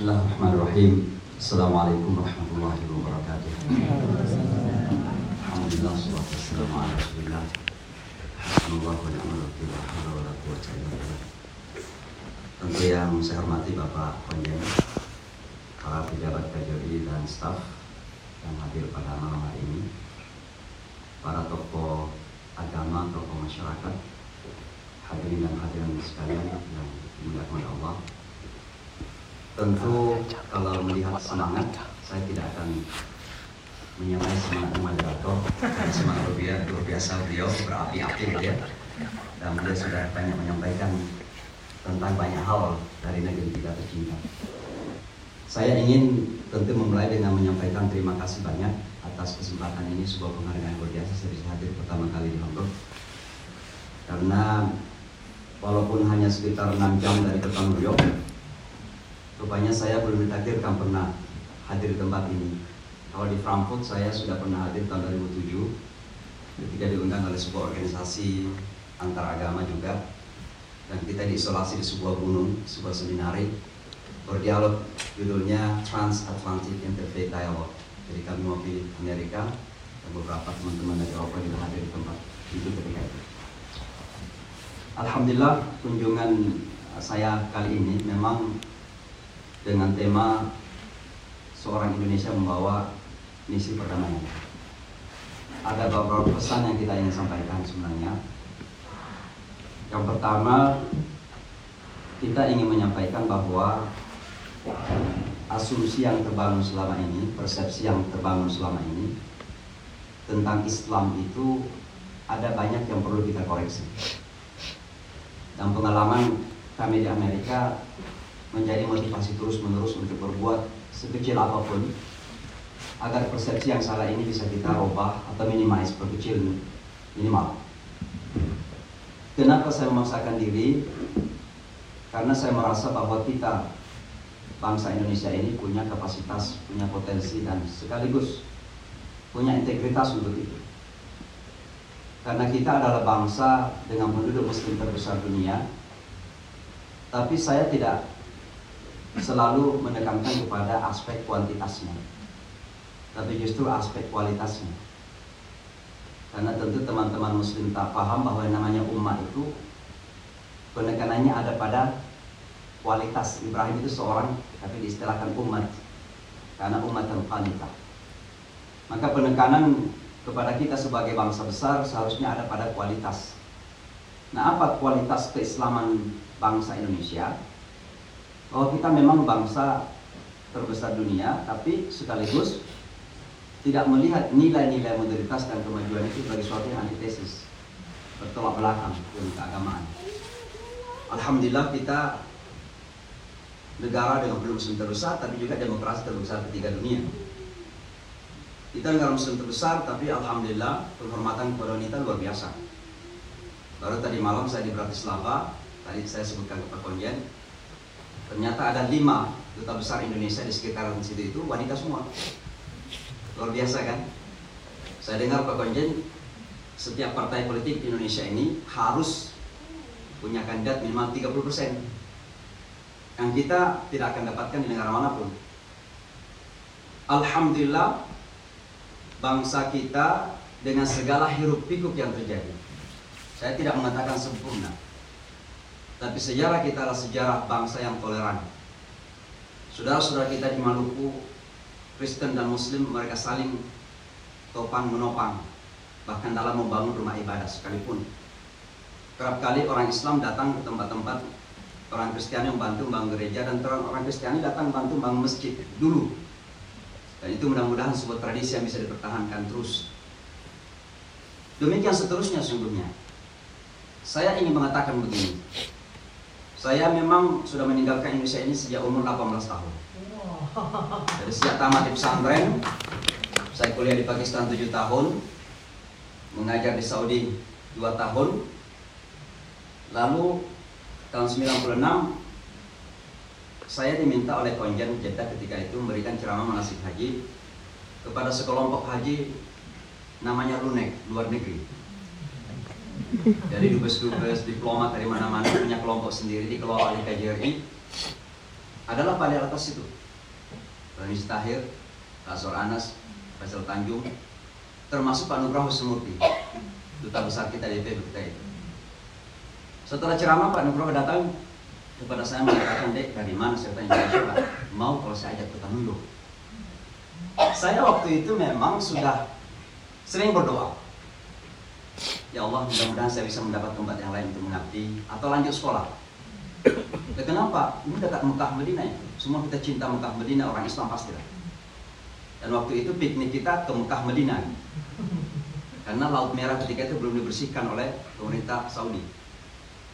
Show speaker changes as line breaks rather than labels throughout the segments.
Bismillahirrahmanirrahim. Assalamualaikum warahmatullahi wabarakatuh. Alhamdulillah, salatu wassalamu ala rasulillah. Hasbunallah wa ni'mal wakil, haula wa la illa billah. Tentu yang saya hormati Bapak Konjen, para pejabat KJRI dan staf yang hadir pada malam hari ini, para tokoh agama, tokoh masyarakat, hadirin dan hadirin sekalian yang dimuliakan oleh Allah. Tentu kalau melihat semangat, saya tidak akan menyamai semangat moderator semangat luar biasa, beliau berapi-api gitu ya. Dan beliau sudah banyak menyampaikan tentang banyak hal dari negeri kita tercinta. Saya ingin tentu memulai dengan menyampaikan terima kasih banyak atas kesempatan ini sebuah penghargaan luar biasa saya bisa hadir pertama kali di Lombok. Karena walaupun hanya sekitar 6 jam dari kota New rupanya saya belum ditakdirkan pernah hadir di tempat ini. Kalau di Frankfurt saya sudah pernah hadir tahun 2007 ketika diundang oleh sebuah organisasi antaragama juga dan kita diisolasi di sebuah gunung, sebuah seminari berdialog judulnya Transatlantic Interfaith Dialogue. Jadi kami mewakili Amerika dan beberapa teman-teman dari Eropa juga hadir di tempat itu ketika itu. Alhamdulillah kunjungan saya kali ini memang dengan tema seorang Indonesia membawa misi perdamaian. Ada beberapa pesan yang kita ingin sampaikan sebenarnya. Yang pertama, kita ingin menyampaikan bahwa asumsi yang terbangun selama ini, persepsi yang terbangun selama ini tentang Islam itu ada banyak yang perlu kita koreksi. Dan pengalaman kami di Amerika menjadi motivasi terus-menerus untuk berbuat sekecil apa pun agar persepsi yang salah ini bisa kita ubah atau minimize perkecil minimal. Kenapa saya memaksakan diri? Karena saya merasa bahwa kita bangsa Indonesia ini punya kapasitas, punya potensi dan sekaligus punya integritas untuk itu. Karena kita adalah bangsa dengan penduduk muslim terbesar dunia, tapi saya tidak selalu menekankan kepada aspek kuantitasnya, tapi justru aspek kualitasnya. Karena tentu teman-teman muslim tak paham bahwa yang namanya umat itu penekanannya ada pada kualitas. Ibrahim itu seorang, tapi diistilahkan umat. Karena umat yang kualitas. Maka penekanan kepada kita sebagai bangsa besar seharusnya ada pada kualitas. Nah, apa kualitas keislaman bangsa Indonesia? Bahwa kita memang bangsa terbesar dunia, tapi sekaligus tidak melihat nilai-nilai modalitas dan kemajuan itu sebagai suatu yang antitesis, bertolak belakang dengan keagamaan. Alhamdulillah kita negara dengan belum muslim terbesar, tapi juga demokrasi terbesar ketiga dunia. Kita negara muslim terbesar, tapi alhamdulillah penghormatan kepada wanita luar biasa. Baru tadi malam saya di Bratislava, tadi saya sebutkan ke Pak Konjen, ternyata ada lima duta besar Indonesia di sekitaran situ itu wanita semua. Luar biasa kan? Saya dengar Pak Konjen, setiap partai politik di Indonesia ini harus punya kandidat minimal 30 persen yang kita tidak akan dapatkan di negara mana pun. Alhamdulillah bangsa kita dengan segala hiruk pikuk yang terjadi. Saya tidak mengatakan sempurna. Tapi sejarah kita adalah sejarah bangsa yang toleran. Saudara-saudara kita di Maluku, Kristen dan Muslim mereka saling topang menopang bahkan dalam membangun rumah ibadah sekalipun. Kerap kali orang Islam datang ke tempat-tempat orang Kristiani membantu membangun gereja dan orang Kristiani datang membantu membangun masjid dulu. Dan itu mudah-mudahan sebuah tradisi yang bisa dipertahankan terus. Demikian seterusnya sesungguhnya. Saya ingin mengatakan begini. Saya memang sudah meninggalkan Indonesia ini sejak umur 18 tahun. Jadi sejak tamat di pesantren, saya kuliah di Pakistan 7 tahun, mengajar di Saudi 2 tahun, lalu tahun 96 saya diminta oleh Konjen Jeddah ketika itu memberikan ceramah manasik haji kepada sekelompok haji namanya Lunek, luar negeri. Dari dubes-dubes, diplomat dari mana-mana punya kelompok sendiri dikelola oleh KJRI adalah paling atas itu. Ranis Tahir, Azor Anas, Faisal Tanjung, termasuk Pak Nugroho Semurti, duta besar kita di kita. Setelah ceramah Pak Nugroho datang kepada saya mengatakan, dek dari mana saya tanya Pak, mau kalau saya ajak ke Tanunduk. Saya waktu itu memang sudah sering berdoa. Ya Allah, mudah-mudahan saya bisa mendapat tempat yang lain untuk mengabdi atau lanjut sekolah. Ya, kenapa? Ini dekat Mekah Medina ya. Semua kita cinta Mekah Medina, orang Islam pasti lah. Dan waktu itu piknik kita ke Mekah Medina. Karena Laut Merah ketika itu belum dibersihkan oleh pemerintah Saudi.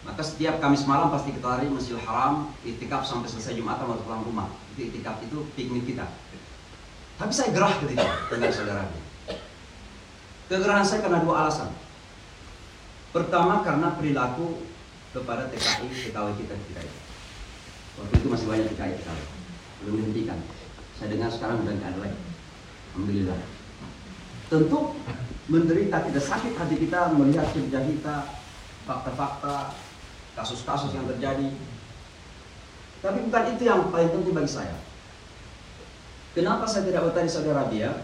Maka setiap Kamis malam pasti kita lari Masjidil Haram, itikaf sampai selesai Jumatan baru pulang rumah. Itu itikaf itu piknik kita. Tapi saya gerah ketika dengan saudara. Kegerahan saya karena dua alasan. Pertama karena perilaku kepada TKI, TKW kita kita itu. Waktu itu masih banyak TKI TKW, belum dihentikan. Saya dengar sekarang sudah tidak ada lagi. Alhamdulillah. Tentu menderita tidak sakit hati kita melihat kerja kita, fakta-fakta, kasus-kasus yang terjadi. Tapi bukan itu yang paling penting bagi saya. Kenapa saya tidak bertanya Saudi Arabia?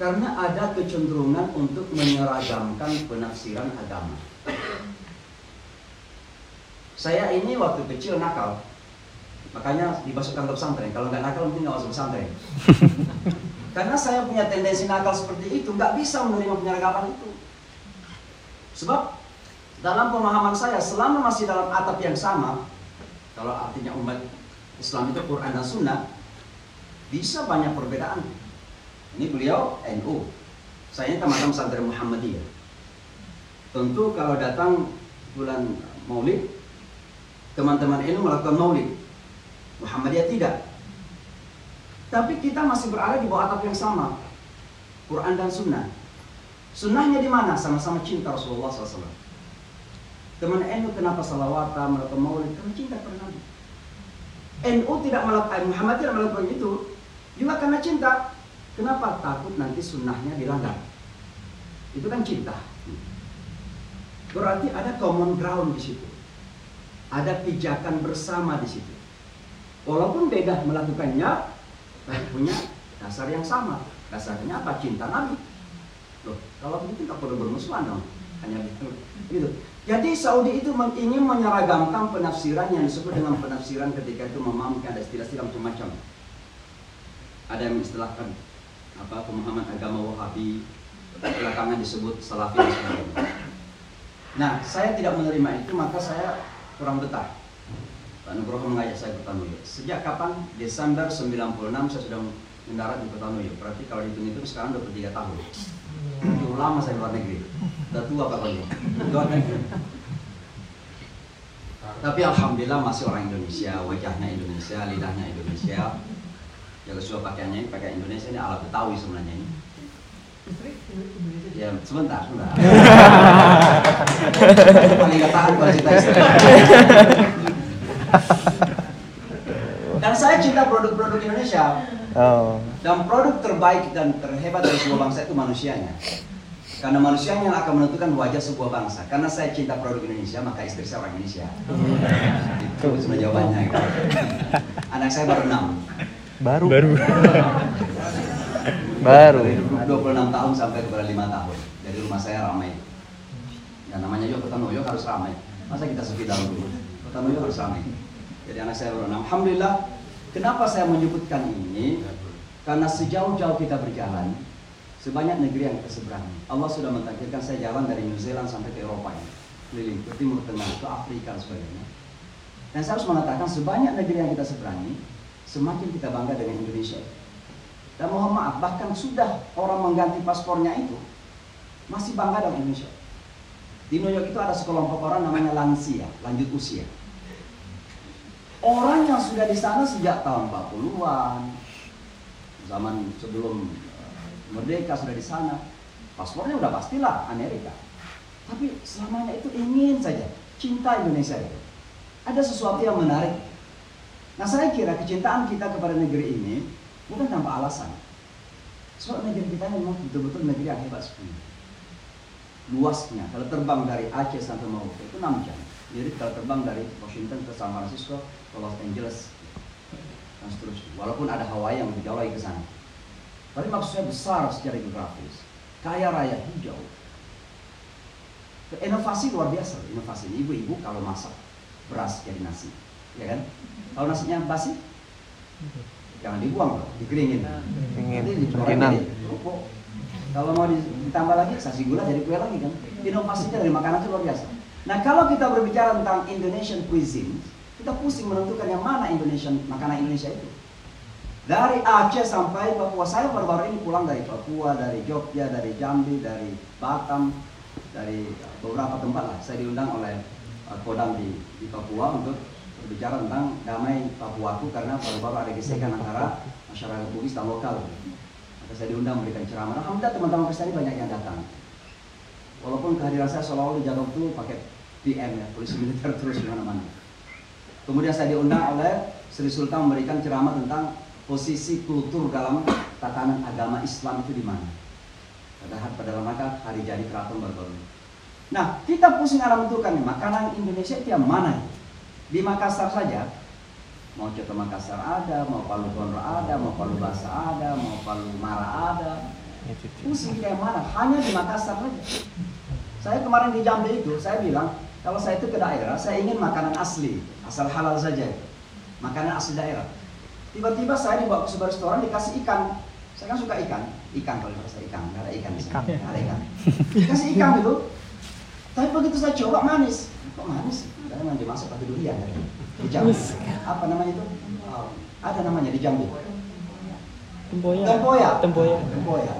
Karena ada kecenderungan untuk menyeragamkan penafsiran agama. Saya ini waktu kecil nakal, makanya dimasukkan ke pesantren. Kalau nggak nakal mungkin nggak masuk pesantren. Karena saya punya tendensi nakal seperti itu, nggak bisa menerima penyeragaman itu. Sebab dalam pemahaman saya, selama masih dalam atap yang sama, kalau artinya umat Islam itu Quran dan Sunnah, bisa banyak perbedaan. Ini beliau NU, saya teman-teman pesantren Muhammadiyah. Tentu kalau datang bulan Maulid, teman-teman ini melakukan maulid. Muhammadiyah tidak. Tapi kita masih berada di bawah atap yang sama. Quran dan Sunnah. Sunnahnya di mana? Sama-sama cinta Rasulullah SAW. Teman NU kenapa salawatan, melakukan maulid? Karena cinta kepada Nabi. NU tidak melakukan, Muhammad tidak melakukan itu juga karena cinta. Kenapa? Takut nanti sunnahnya dilanggar. Itu kan cinta. Berarti ada common ground di situ ada pijakan bersama di situ. Walaupun beda melakukannya, tapi punya dasar yang sama. Dasarnya apa? Cinta Nabi. Loh, kalau begitu tak perlu bermusuhan dong. Hanya gitu. gitu. Jadi Saudi itu ingin menyeragamkan penafsiran yang disebut dengan penafsiran ketika itu memahami ada istilah-istilah macam-macam. Ada yang istilahkan apa pemahaman agama Wahabi, belakangan disebut Salafi dan sebagainya. Nah, saya tidak menerima itu, maka saya kurang betah. Pak Nugroho mengajak saya ke Tanuyo. Sejak kapan? Desember 96 saya sudah mendarat di Kota Nuyo. Berarti kalau dihitung itu sekarang 23 tahun. Cukup lama saya luar negeri. Sudah tua pokoknya. Luar negeri. Tapi alhamdulillah masih orang Indonesia, wajahnya Indonesia, lidahnya Indonesia. Ya sesuai pakaiannya pakai Indonesia ini ala Betawi sebenarnya ini. Ya, sebentar, sebentar. Paling gak tahan kalau cinta istri. Dan saya cinta produk-produk Indonesia. Oh. Dan produk terbaik dan terhebat dari sebuah bangsa itu manusianya. Karena manusianya yang akan menentukan wajah sebuah bangsa. Karena saya cinta produk Indonesia, maka istri saya orang Indonesia. Itu sebenarnya jawabannya. Anak saya baru enam.
Baru. Baru. Baru.
26 tahun sampai kepada 5 tahun. Jadi rumah saya ramai. Dan namanya juga Kota Noyo harus ramai. Masa kita sepi dalam dulu? Kota Noyo harus ramai. Jadi anak saya baru enam. Alhamdulillah. Kenapa saya menyebutkan ini? Karena sejauh-jauh kita berjalan, sebanyak negeri yang kita seberangi. Allah sudah mentakdirkan saya jalan dari New Zealand sampai ke Eropa ini. Keliling ke Timur Tengah, ke Afrika dan sebagainya. Dan saya harus mengatakan sebanyak negeri yang kita seberangi, semakin kita bangga dengan Indonesia. Dan mohon maaf, bahkan sudah orang mengganti paspornya itu masih bangga dengan Indonesia. Di New York itu ada sekelompok orang namanya lansia, lanjut usia. Orang yang sudah di sana sejak tahun 40-an, zaman sebelum eh, merdeka sudah di sana, paspornya udah pastilah Amerika. Tapi selamanya itu ingin saja cinta Indonesia itu. Ada sesuatu yang menarik. Nah saya kira kecintaan kita kepada negeri ini bukan tanpa alasan. Sebab negeri kita memang betul-betul negeri yang hebat sebenarnya. Luasnya, kalau terbang dari Aceh sampai Maluku itu 6 jam. Jadi kalau terbang dari Washington ke San Francisco ke Los Angeles dan seterusnya. Walaupun ada Hawaii yang lebih jauh lagi ke sana. Tapi maksudnya besar secara geografis, kaya raya hijau. Inovasi luar biasa, inovasi ini ibu-ibu kalau masak beras jadi nasi, ya kan? Kalau nasinya basi, jangan dibuang loh, dikeringin.
Ingin
Nanti dijual kerupuk. Kalau mau di- ditambah lagi saji gula jadi kue lagi kan. Inovasinya dari makanan itu luar biasa. Nah kalau kita berbicara tentang Indonesian cuisine, kita pusing menentukan yang mana Indonesian makanan Indonesia itu. Dari Aceh sampai Papua, saya baru-baru ini pulang dari Papua, dari Jogja, dari Jambi, dari Batam, dari beberapa tempat lah. Saya diundang oleh uh, Kodam di, di Papua untuk berbicara tentang damai Papuaku karena baru-baru ada gesekan antara masyarakat Bugis dan lokal. Maka saya diundang memberikan ceramah. Alhamdulillah teman-teman Kristen banyak yang datang. Walaupun kehadiran saya seolah-olah dijaga betul pakai PM ya, polisi militer terus di mana-mana. Kemudian saya diundang oleh Sri Sultan memberikan ceramah tentang posisi kultur dalam tatanan agama Islam itu di mana. Padahal pada rangka hari jadi keraton baru-baru. Nah, kita pusing arah menentukan makanan Indonesia itu yang mana? Di Makassar saja, mau Coto Makassar ada, mau Palu Gondro ada, mau Palu Basa ada, mau Palu Mara ada. Pusing kita yang mana? Hanya di Makassar saja. Saya kemarin di Jambi itu, saya bilang, kalau saya itu ke daerah, saya ingin makanan asli, asal halal saja. Makanan asli daerah. Tiba-tiba saya dibawa ke sebuah restoran dikasih ikan. Saya kan suka ikan, ikan kalau bahasa ikan, nggak ada ikan
Ikan.
nggak ada ikan. Dikasih ikan gitu. Tapi begitu saya coba manis, kok manis? Karena memang dimasak pakai durian ya. Di Jambi. Apa namanya itu? Oh, ada namanya di Jambi.
Tempoyak.
Tempoyak.
Tempoyak.
Tempoyak.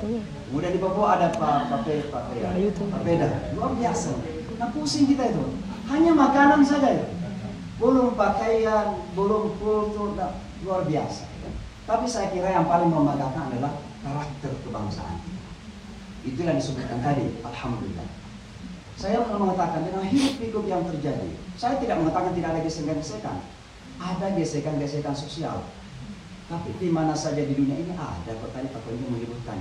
Tempoyak.
Kemudian di Papua ada pa- pape pape
tuh.
papeda. Luar biasa. Nah pusing kita itu. Hanya makanan saja ya. Belum pakaian, belum kultur, nah, luar biasa. Tapi saya kira yang paling membanggakan adalah karakter kebangsaan. Itulah yang disebutkan tadi, Alhamdulillah. Saya mengatakan dengan hidup pikuk yang terjadi, saya tidak mengatakan tidak ada gesekan-gesekan. Ada gesekan-gesekan sosial. Tapi di mana saja di dunia ini ada Pak Kunjung menyebutkan.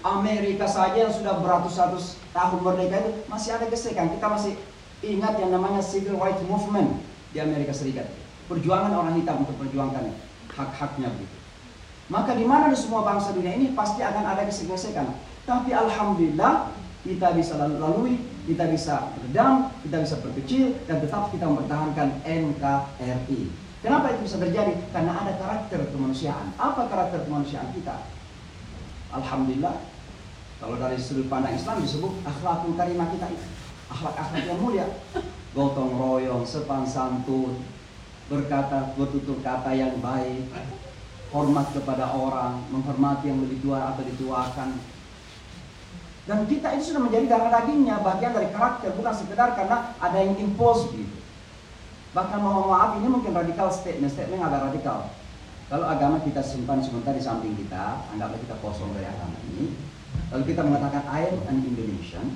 Amerika saja yang sudah beratus-ratus tahun merdeka itu masih ada gesekan. Kita masih ingat yang namanya Civil Rights Movement di Amerika Serikat. Perjuangan orang hitam untuk perjuangkan hak-haknya begitu. Maka di mana di semua bangsa dunia ini pasti akan ada gesekan-gesekan. Tapi alhamdulillah kita bisa lalu- lalui, kita bisa redam, kita bisa berkecil dan tetap kita mempertahankan NKRI. Kenapa itu bisa terjadi? Karena ada karakter kemanusiaan. Apa karakter kemanusiaan kita? Alhamdulillah, kalau dari sudut pandang Islam disebut akhlakul karimah kita itu. Akhlak-akhlak yang mulia. Gotong royong, sepan santun, berkata, bertutur kata yang baik, hormat kepada orang, menghormati yang lebih tua atau dituakan. Dan kita itu sudah menjadi darah dagingnya, bagian dari karakter, bukan sekedar karena ada yang impose gitu. Bahkan mohon maaf ini mungkin radikal statement, statement agak radikal. Kalau agama kita simpan sebentar di samping kita, anggaplah kita kosong dari agama ini. Lalu kita mengatakan I am an Indonesian,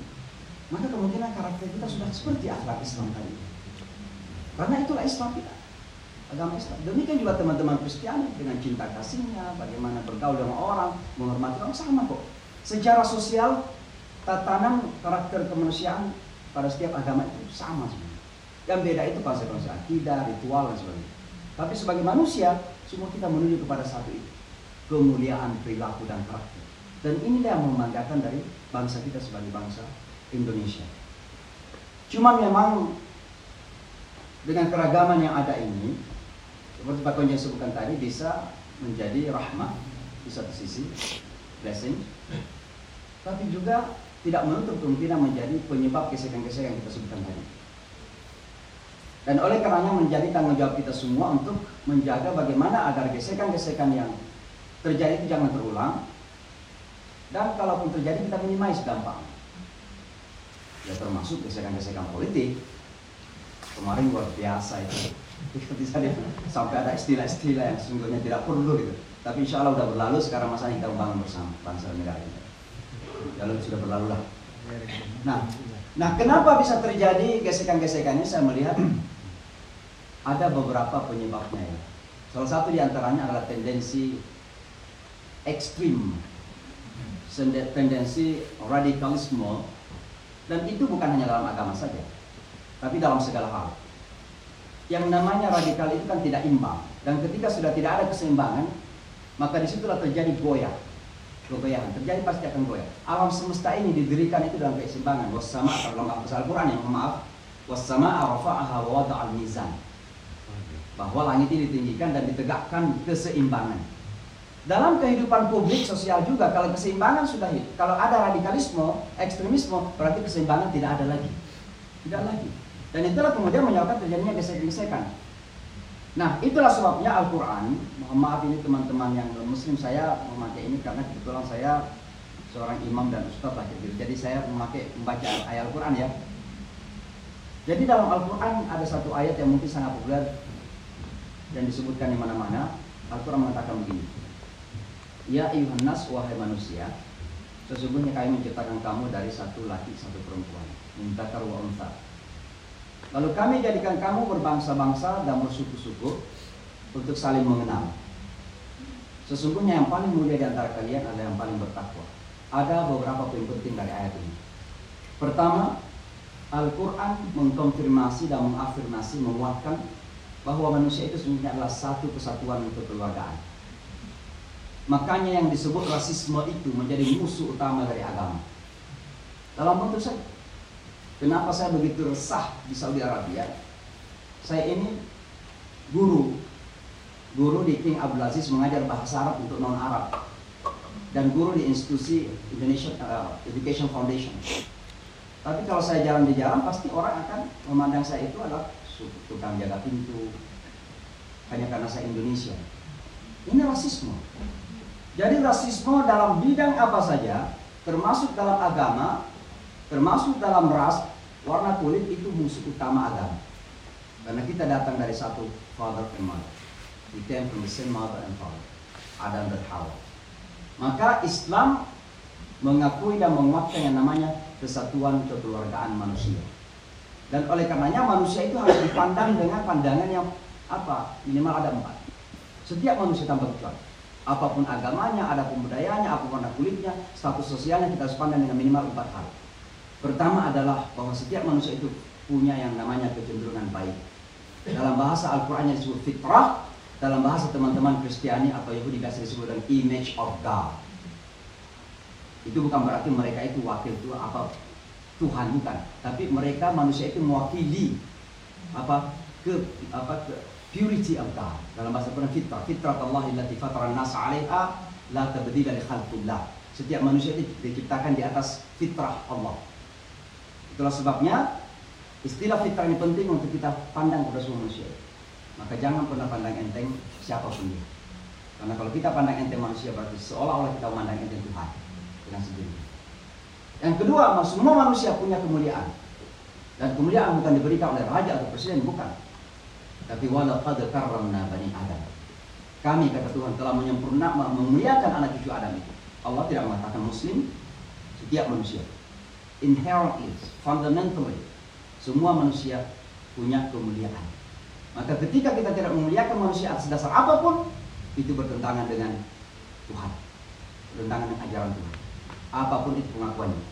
maka kemungkinan karakter kita sudah seperti akhlak Islam tadi. Karena itulah Islam kita. Agama Islam. Demikian juga teman-teman Kristiani dengan cinta kasihnya, bagaimana bergaul dengan orang, menghormati orang sama kok. Secara sosial, tatanan karakter kemanusiaan pada setiap agama itu sama sebenarnya. Yang beda itu konsep-konsep akidah, ritual dan sebagainya. Tapi sebagai manusia, semua kita menuju kepada satu itu. Kemuliaan perilaku dan karakter. Dan inilah yang membanggakan dari bangsa kita sebagai bangsa Indonesia. Cuman memang dengan keragaman yang ada ini, seperti Pak Konja sebutkan tadi, bisa menjadi rahmat di satu sisi, blessing, tapi juga tidak menutup kemungkinan menjadi penyebab gesekan-gesekan yang kita sebutkan tadi. Dan oleh karenanya menjadi tanggung jawab kita semua untuk menjaga bagaimana agar gesekan-gesekan yang terjadi itu jangan terulang. Dan kalaupun terjadi kita minimize dampak. Ya termasuk gesekan-gesekan politik. Kemarin luar biasa itu. Seperti tadi sampai ada istilah-istilah yang sesungguhnya tidak perlu gitu. Tapi insya Allah sudah berlalu sekarang masa kita membangun bersama bangsa negara kita. Lalu sudah berlalu lah. Nah, nah kenapa bisa terjadi gesekan-gesekan ini? Saya melihat ada beberapa penyebabnya ya. Salah satu di antaranya adalah tendensi ekstrim, tendensi radikalisme, dan itu bukan hanya dalam agama saja, tapi dalam segala hal. yang namanya radikal itu kan tidak imbang. Dan ketika sudah tidak ada keseimbangan, maka di situlah terjadi goyah. Kegoyahan, terjadi pasti akan goyah. Alam semesta ini didirikan itu dalam keseimbangan. Wassama atau dalam bahasa Al-Quran yang maaf. Wassama arafa'aha wa wada'al mizan. Bahwa langit ini ditinggikan dan ditegakkan keseimbangan. Dalam kehidupan publik sosial juga kalau keseimbangan sudah kalau ada radikalisme, ekstremisme, berarti keseimbangan tidak ada lagi. Tidak lagi. Dan itulah kemudian menyebabkan terjadinya gesek-gesekan. Nah, itulah sebabnya Al-Quran, mohon maaf ini teman-teman yang muslim saya memakai ini karena kebetulan saya seorang imam dan ustaz lah gitu. Jadi saya memakai membaca ayat Al-Quran ya. Jadi dalam Al-Quran ada satu ayat yang mungkin sangat populer dan disebutkan di mana-mana. Al-Quran mengatakan begini. Ya ayuhan nas wahai manusia, sesungguhnya kami menciptakan kamu dari satu laki satu perempuan. Minta wa unta Lalu kami jadikan kamu berbangsa-bangsa dan bersuku-suku untuk saling mengenal. Sesungguhnya yang paling mulia di antara kalian adalah yang paling bertakwa. Ada beberapa poin penting dari ayat ini. Pertama, Al-Quran mengkonfirmasi dan mengafirmasi, menguatkan bahwa manusia itu sebenarnya adalah satu kesatuan kekeluargaan. Makanya yang disebut rasisme itu menjadi musuh utama dari agama. Dalam bentuk Kenapa saya begitu resah di Saudi Arabia? Saya ini guru, guru di King Abdul Aziz mengajar bahasa Arab untuk non Arab dan guru di institusi Indonesia uh, Education Foundation. Tapi kalau saya jalan di jalan pasti orang akan memandang saya itu adalah tukang jaga pintu hanya karena saya Indonesia. Ini rasisme. Jadi rasisme dalam bidang apa saja, termasuk dalam agama, termasuk dalam ras, warna kulit itu musuh utama agama. Karena kita datang dari satu father and mother. From the same mother and father. Adam dan Hawa. Maka Islam mengakui dan menguatkan yang namanya kesatuan kekeluargaan manusia. Dan oleh karenanya manusia itu harus dipandang dengan pandangan yang apa? Minimal ada empat. Setiap manusia tanpa kecuali. Apa pun agamanya, adapun budayanya, apa pun warna kulitnya, status sosialnya kita harus pandang dengan minimal empat hal. Pertama adalah bahwa setiap manusia itu punya yang namanya kecenderungan baik. Dalam bahasa Al-Quran yang disebut fitrah, dalam bahasa teman-teman Kristiani atau Yahudi biasa disebut dengan image of God. Itu bukan berarti mereka itu wakil Tuhan apa Tuhan bukan, tapi mereka manusia itu mewakili apa ke apa ke purity of God. Dalam bahasa Quran fitrah, fitrah Allah allati fatara an-nas 'alaiha la tabdila li khalqillah. Setiap manusia itu diciptakan di atas fitrah Allah. Itulah sebabnya istilah fitrah ini penting untuk kita pandang pada semua manusia. Maka jangan pernah pandang enteng siapa pun dia. Karena kalau kita pandang enteng manusia berarti seolah-olah kita memandang enteng Tuhan dengan sendiri. Yang kedua, semua manusia punya kemuliaan. Dan kemuliaan bukan diberikan oleh raja atau presiden, bukan. Tapi walaqad karramna bani Adam. Kami kata Tuhan telah menyempurnakan memuliakan anak cucu Adam itu. Allah tidak mengatakan muslim setiap manusia inherently, fundamentally, semua manusia punya kemuliaan. Maka ketika kita tidak memuliakan manusia atas dasar apa pun, itu bertentangan dengan Tuhan. Bertentangan dengan ajaran Tuhan. Apa pun itu pengakuannya.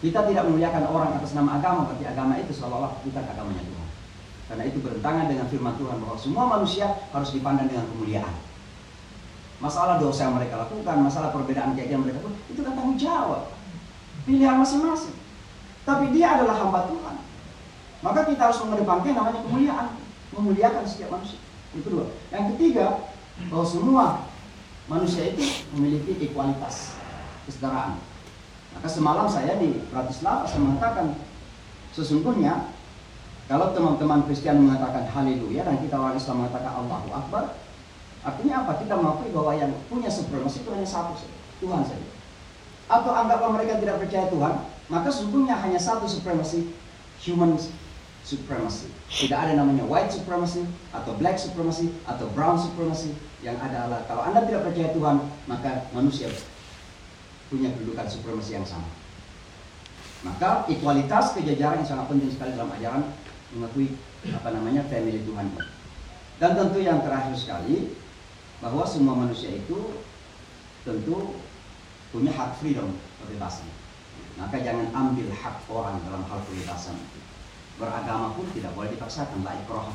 Kita tidak memuliakan orang atas nama agama, tapi agama itu seolah-olah bukan agamanya Tuhan. Karena itu bertentangan dengan firman Tuhan bahwa semua manusia harus dipandang dengan kemuliaan. Masalah dosa yang mereka lakukan, masalah perbedaan keyakinan mereka pun, itu kan tanggung jawab. Pilihan masing-masing. Tapi dia adalah hamba Tuhan. Maka kita harus mengedepankan namanya kemuliaan. Memuliakan setiap manusia. Itu dua. Yang ketiga, bahwa semua manusia itu memiliki ekualitas kesetaraan. Maka semalam saya di Bratislava saya mengatakan sesungguhnya kalau teman-teman Kristen mengatakan haleluya dan kita orang Islam mengatakan Allahu Akbar, artinya apa? Kita mengakui bahwa yang punya supremasi itu hanya satu Tuhan saja. Atau anggaplah mereka tidak percaya Tuhan, maka sesungguhnya hanya satu supremacy, human supremacy. Tidak ada namanya white supremacy, atau black supremacy, atau brown supremacy. Yang ada adalah kalau Anda tidak percaya Tuhan, maka manusia punya kedudukan supremasi yang sama. Maka ekualitas kejajaran yang sangat penting sekali dalam ajaran mengakui apa namanya family Tuhan Dan tentu yang terakhir sekali bahwa semua manusia itu tentu punya hak freedom kebebasan. Maka jangan ambil hak orang dalam hal kebebasan. Beragama pun tidak boleh dipaksakan. La ikraha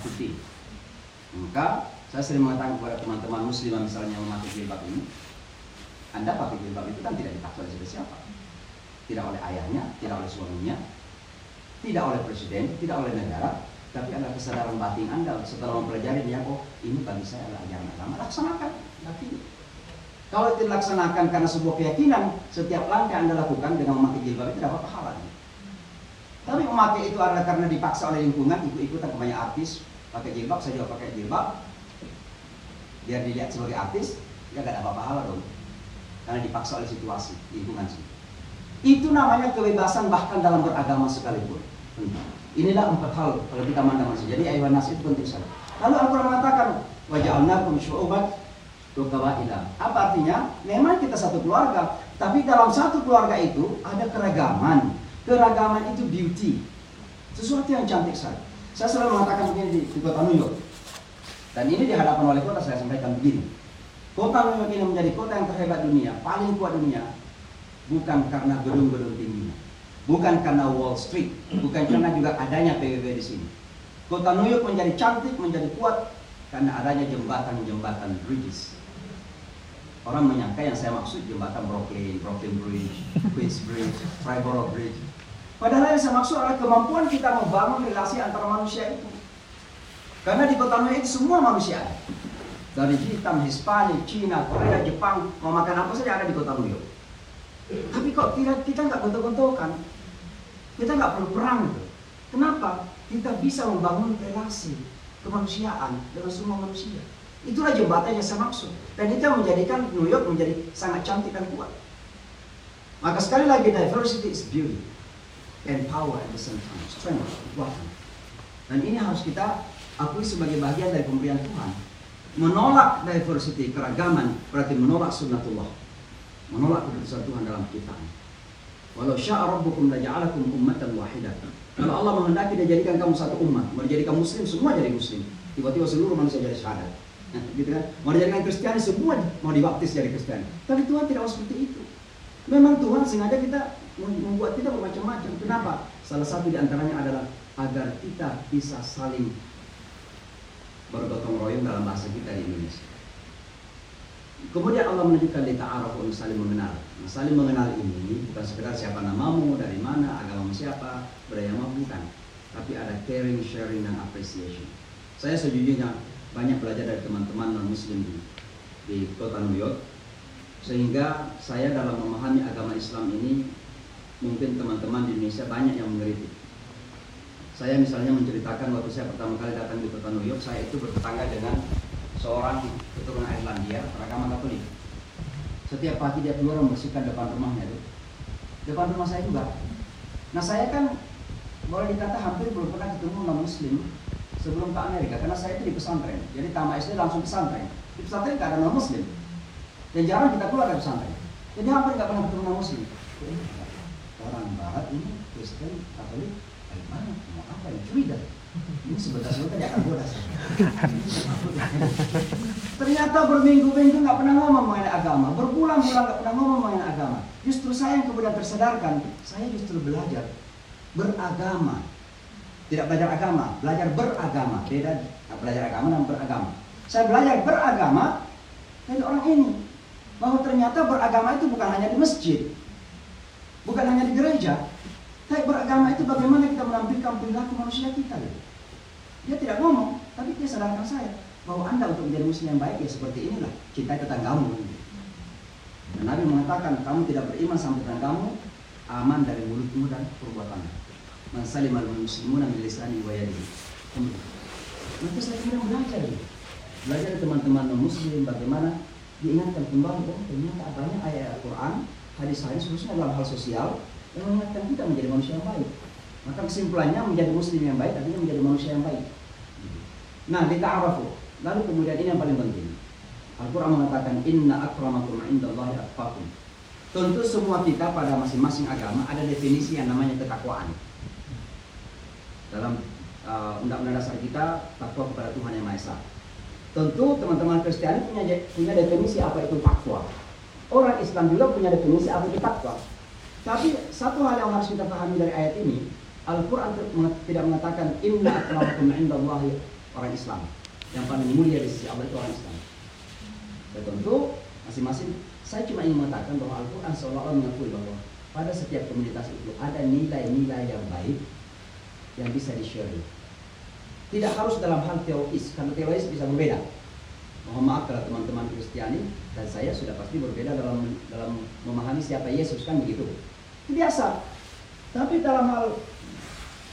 Maka saya sering mengatakan kepada teman-teman muslim misalnya yang memakai jilbab ini, Anda pakai jilbab itu kan tidak dipaksa oleh siapa Tidak oleh ayahnya, tidak oleh suaminya, tidak oleh presiden, tidak oleh negara, tapi adalah kesadaran batin Anda setelah mempelajari dia, oh ini bagi saya adalah ajaran agama, laksanakan. Tapi kalau dilaksanakan karena sebuah keyakinan, setiap langkah Anda lakukan dengan memakai jilbab itu dapat pahala. Tapi memakai itu adalah karena dipaksa oleh lingkungan, ikut-ikutan kebanyak artis, pakai jilbab, saya juga pakai jilbab, biar dilihat sebagai artis, ya gak dapat pahala dong. Karena dipaksa oleh situasi, lingkungan sih. Itu namanya kebebasan bahkan dalam beragama sekalipun. Inilah empat hal kalau kita mandang. Jadi ayat nas itu penting sekali. Lalu Al-Quran mengatakan waja'alnakum syu'ubat wa Apa artinya? Memang kita satu keluarga, tapi dalam satu keluarga itu ada keragaman. Keragaman itu beauty. Sesuatu yang cantik sekali. Saya selalu mengatakan begini di, di kota New York. Dan ini di hadapan wali kota saya sampaikan begini. Kota New York ini menjadi kota yang terhebat dunia, paling kuat dunia, bukan karena gedung-gedung tingginya, bukan karena Wall Street, bukan karena juga adanya PBB di sini. Kota New York menjadi cantik, menjadi kuat karena adanya jembatan-jembatan bridges. Orang menyangka yang saya maksud jembatan Brooklyn, Brooklyn Bridge, Queens Bridge, Triborough Bridge. Padahal yang saya maksud adalah kemampuan kita membangun relasi antara manusia itu. Karena di kota New York semua manusia ada. Dari hitam, Hispania, Cina, Korea, Jepang, mau makan apa saja ada di kota New York. Tapi kok kita kita nggak bentuk-bentukan, kita nggak perlu perang itu. Kenapa? Kita bisa membangun relasi kemanusiaan dengan semua manusia. Itulah jembatan yang saya maksud. Dan itu menjadikan New York menjadi sangat cantik dan kuat. Maka sekali lagi diversity is beauty and power at the same time. Strength, kekuatan. Dan ini harus kita akui sebagai bagian dari pemberian Tuhan. Menolak diversity, keragaman, berarti menolak sunnatullah. Menolak keputusan Tuhan dalam kita. Walau sya'a rabbukum laja'alakum ummatan wahidatan. Kalau Allah menghendaki dia jadikan kamu satu umat, mau dijadikan muslim, semua jadi muslim. Tiba-tiba seluruh manusia jadi syahadat. Nah, gitu kan? Mau dijadikan Kristiani semua mau dibaptis jadi Kristiani. Tapi Tuhan tidak mau seperti itu. Memang Tuhan sengaja kita membuat kita bermacam-macam. Kenapa? Salah satu di antaranya adalah agar kita bisa saling bergotong royong dalam bahasa kita di Indonesia. Kemudian Allah menunjukkan di untuk saling mengenal. Nah, saling mengenal ini bukan sekedar siapa namamu, dari mana, agamamu siapa, beragama bukan. Tapi ada caring, sharing, dan appreciation. Saya sejujurnya banyak belajar dari teman-teman non muslim di, di kota New York. Sehingga saya dalam memahami agama Islam ini mungkin teman-teman di Indonesia banyak yang mengkritik saya misalnya menceritakan waktu saya pertama kali datang di kota New York saya itu bertetangga dengan seorang keturunan Irlandia beragama Katolik setiap pagi dia keluar membersihkan depan rumahnya itu depan rumah saya juga nah saya kan boleh dikata hampir belum pernah ketemu non muslim sebelum ke Amerika karena saya itu di pesantren. Jadi tamat SD langsung pesantren. Di pesantren tidak ada non muslim dan jarang kita keluar dari pesantren. Jadi hampir nggak pernah ketemu non muslim orang barat ini Kristen Katolik dari mana mau apa yang curiga. Ini sebentar sebentar dia akan bodas ternyata berminggu-minggu nggak pernah ngomong mengenai agama. Berbulan-bulan nggak pernah ngomong mengenai agama. Justru saya yang kemudian tersadarkan saya justru belajar beragama tidak belajar agama, belajar beragama. Beda belajar agama dan beragama. Saya belajar beragama dari orang ini. Bahwa ternyata beragama itu bukan hanya di masjid. Bukan hanya di gereja. Tapi beragama itu bagaimana kita menampilkan perilaku manusia kita. Gitu. Dia tidak ngomong, tapi dia sadarkan saya bahwa Anda untuk menjadi muslim yang baik ya seperti inilah. Cintai tetanggamu. Dan Nabi mengatakan kamu tidak beriman sampai tetanggamu aman dari mulutmu dan perbuatanmu man salimal muslimuna min lisani wa yadihi. Maka saya kira belajar Belajar teman-teman muslim bagaimana diingatkan kembali oh ternyata banyak ayat Al-Quran, hadis-hadis khususnya dalam hal sosial yang mengingatkan kita menjadi manusia yang baik. Maka kesimpulannya menjadi muslim yang baik artinya menjadi manusia yang baik. Nah, dita'arafu. Lalu kemudian ini yang paling penting. Al-Quran mengatakan inna akramakum indallahi atqakum. Tentu semua kita pada masing-masing agama ada definisi yang namanya ketakwaan dalam uh, undang-undang dasar kita takwa kepada Tuhan yang Maha Esa. Tentu teman-teman Kristiani punya punya definisi apa itu takwa. Orang Islam juga punya definisi apa itu takwa. Tapi satu hal yang harus kita pahami dari ayat ini, Al-Quran tidak mengatakan inna akramakum indallahi orang Islam. yang paling mulia di sisi Allah itu orang Islam. Dan tentu masing-masing saya cuma ingin mengatakan bahwa Al-Quran seolah-olah mengakui bahwa pada setiap komunitas itu ada nilai-nilai yang baik yang bisa di-share. Tidak harus dalam hal teologis, karena teologis bisa berbeda. Mohon maaf kalau teman-teman Kristiani dan saya sudah pasti berbeda dalam dalam memahami siapa Yesus kan begitu. Itu biasa. Tapi dalam hal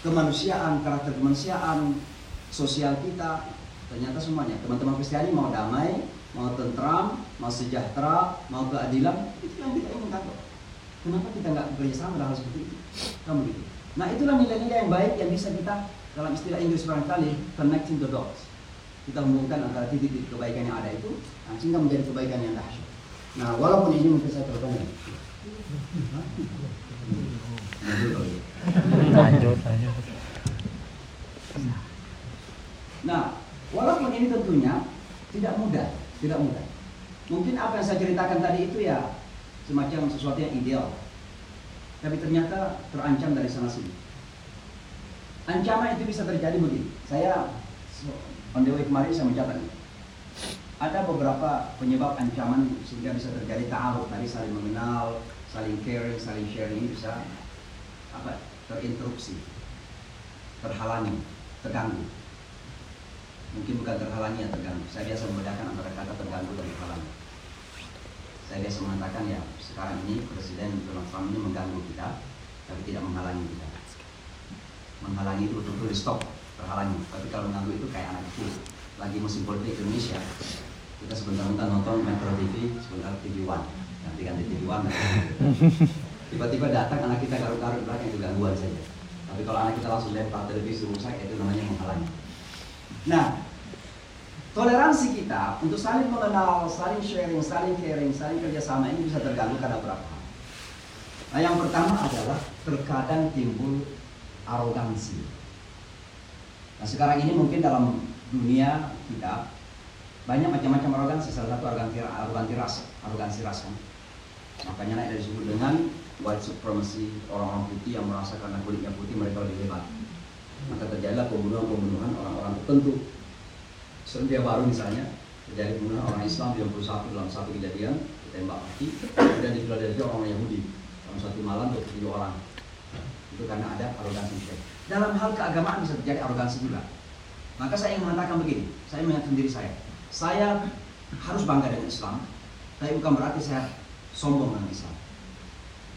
kemanusiaan, karakter kemanusiaan, sosial kita, ternyata semuanya teman-teman Kristiani mau damai, mau tentram, mau sejahtera, mau keadilan, itu yang kita inginkan. Kenapa kita nggak bekerja sama dalam hal seperti itu? Kamu gitu. Nah itulah nilai-nilai yang baik yang bisa kita dalam istilah Inggris barangkali connecting the dots. Kita hubungkan antara titik-titik kebaikan yang ada itu, nah, sehingga menjadi kebaikan yang dahsyat. Nah walaupun ini mungkin saya
Lanjut, lanjut.
Nah, walaupun ini tentunya tidak mudah, tidak mudah. Mungkin apa yang saya ceritakan tadi itu ya semacam sesuatu yang ideal. Tapi ternyata terancam dari sana sini. Ancaman itu bisa terjadi begini. Saya on the way kemarin saya mencatat. Ada beberapa penyebab ancaman sehingga bisa terjadi ta'aruf tadi saling mengenal, saling caring, saling sharing bisa apa terinterupsi, terhalangi, terganggu. Mungkin bukan terhalangi ya terganggu. Saya biasa membedakan antara kata terganggu dan terhalangi. Saya biasa mengatakan ya sekarang ini Presiden Donald Trump ini mengganggu kita, tapi tidak menghalangi kita. Menghalangi itu betul-betul di stop, terhalangi. Tapi kalau mengganggu itu kayak anak kecil. Lagi musim politik Indonesia, kita sebentar-bentar nonton Metro TV, sebentar TV One, nanti ganti TV One. Tiba-tiba datang anak kita garuk-garuk belakang itu gangguan saja. Tapi kalau anak kita langsung lempar televisi rusak itu namanya menghalangi. Nah, toleransi kita untuk saling mengenal, saling sharing, saling caring, saling kerjasama ini bisa terganggu karena berapa. Nah, yang pertama adalah terkadang timbul arogansi. Nah, sekarang ini mungkin dalam dunia kita banyak macam-macam arogansi. Salah satu arogansi, arogansi ras, arogansi ras kan. Makanya naik dari disebut dengan white supremacy orang-orang putih yang merasa karena kulitnya putih mereka lebih hebat. Maka terjadilah pembunuhan-pembunuhan orang-orang tertentu. Serbia baru misalnya terjadi pembunuhan orang Islam 21 dalam satu kejadian ditembak mati. Kemudian di Philadelphia orang Yahudi dalam satu malam 27 orang. Itu karena ada arogansi. Dalam hal keagamaan bisa terjadi arogansi juga. Maka saya ingin mengatakan begini, saya mengingatkan diri saya. Saya harus bangga dengan Islam, tapi bukan berarti saya sombong dengan Islam.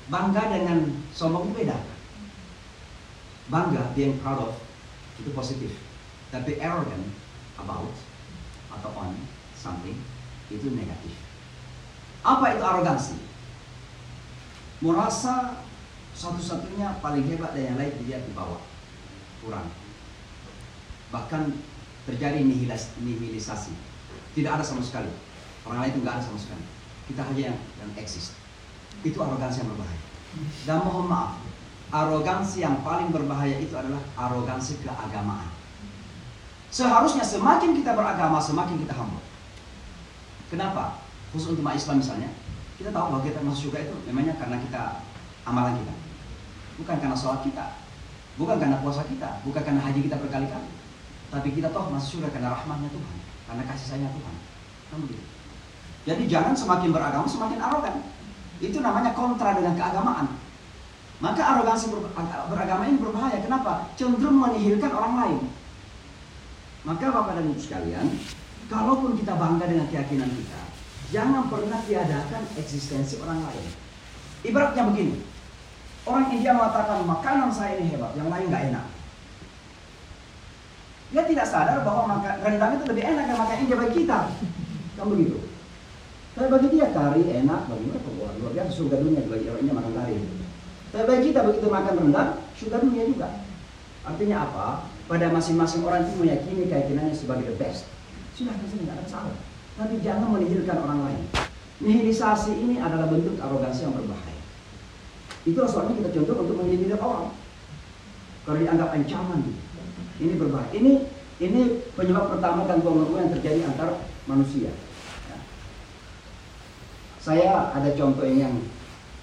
Bangga dengan sombong itu beda. Bangga, being proud of, itu positif. Tapi arrogant about atau on something itu negatif. Apa itu arogansi? Merasa satu-satunya paling hebat dan yang lain dia di bawah, kurang. Bahkan terjadi nihilis, nihilisasi. Tidak ada sama sekali. Orang lain itu nggak ada sama sekali. Kita hanya yang, yang eksis. Itu arogansi yang berbahaya. Dan mohon maaf, arogansi yang paling berbahaya itu adalah arogansi keagamaan. Seharusnya semakin kita beragama, semakin kita humble. Kenapa? Khusus untuk Islam misalnya, kita tahu bahwa kita masuk surga itu memangnya karena kita amalan kita. Bukan karena sholat kita, bukan karena puasa kita, bukan karena haji kita berkali-kali. Tapi kita toh masuk surga karena rahmatnya Tuhan, karena kasih sayangnya Tuhan. Jadi jangan semakin beragama semakin arogan. Itu namanya kontra dengan keagamaan. Maka arogansi beragama ini berbahaya. Kenapa? Cenderung menihilkan orang lain. Maka Bapak dan Ibu sekalian, kalaupun kita bangga dengan keyakinan kita, jangan pernah tiadakan eksistensi orang lain. Ibaratnya begini, orang India mengatakan makanan saya ini hebat, yang lain nggak enak. Dia tidak sadar bahwa makan rendang itu lebih enak dari makan India bagi kita. Kan begitu. Tapi bagi dia kari enak, bagi mereka wah, luar biasa surga dunia bagi orang India makan kari. Tapi bagi kita begitu makan rendang, surga dunia juga. Artinya apa? Pada masing-masing orang itu meyakini keyakinannya sebagai the best. Sudah di sini ada salah. Tapi jangan menihilkan orang lain. Nihilisasi ini adalah bentuk arogansi yang berbahaya. Itulah sebabnya kita contoh untuk menghindari orang. Kalau dianggap ancaman, ini berbahaya. Ini ini penyebab pertama gangguan gangguan yang terjadi antar manusia. Ya. Saya ada contoh yang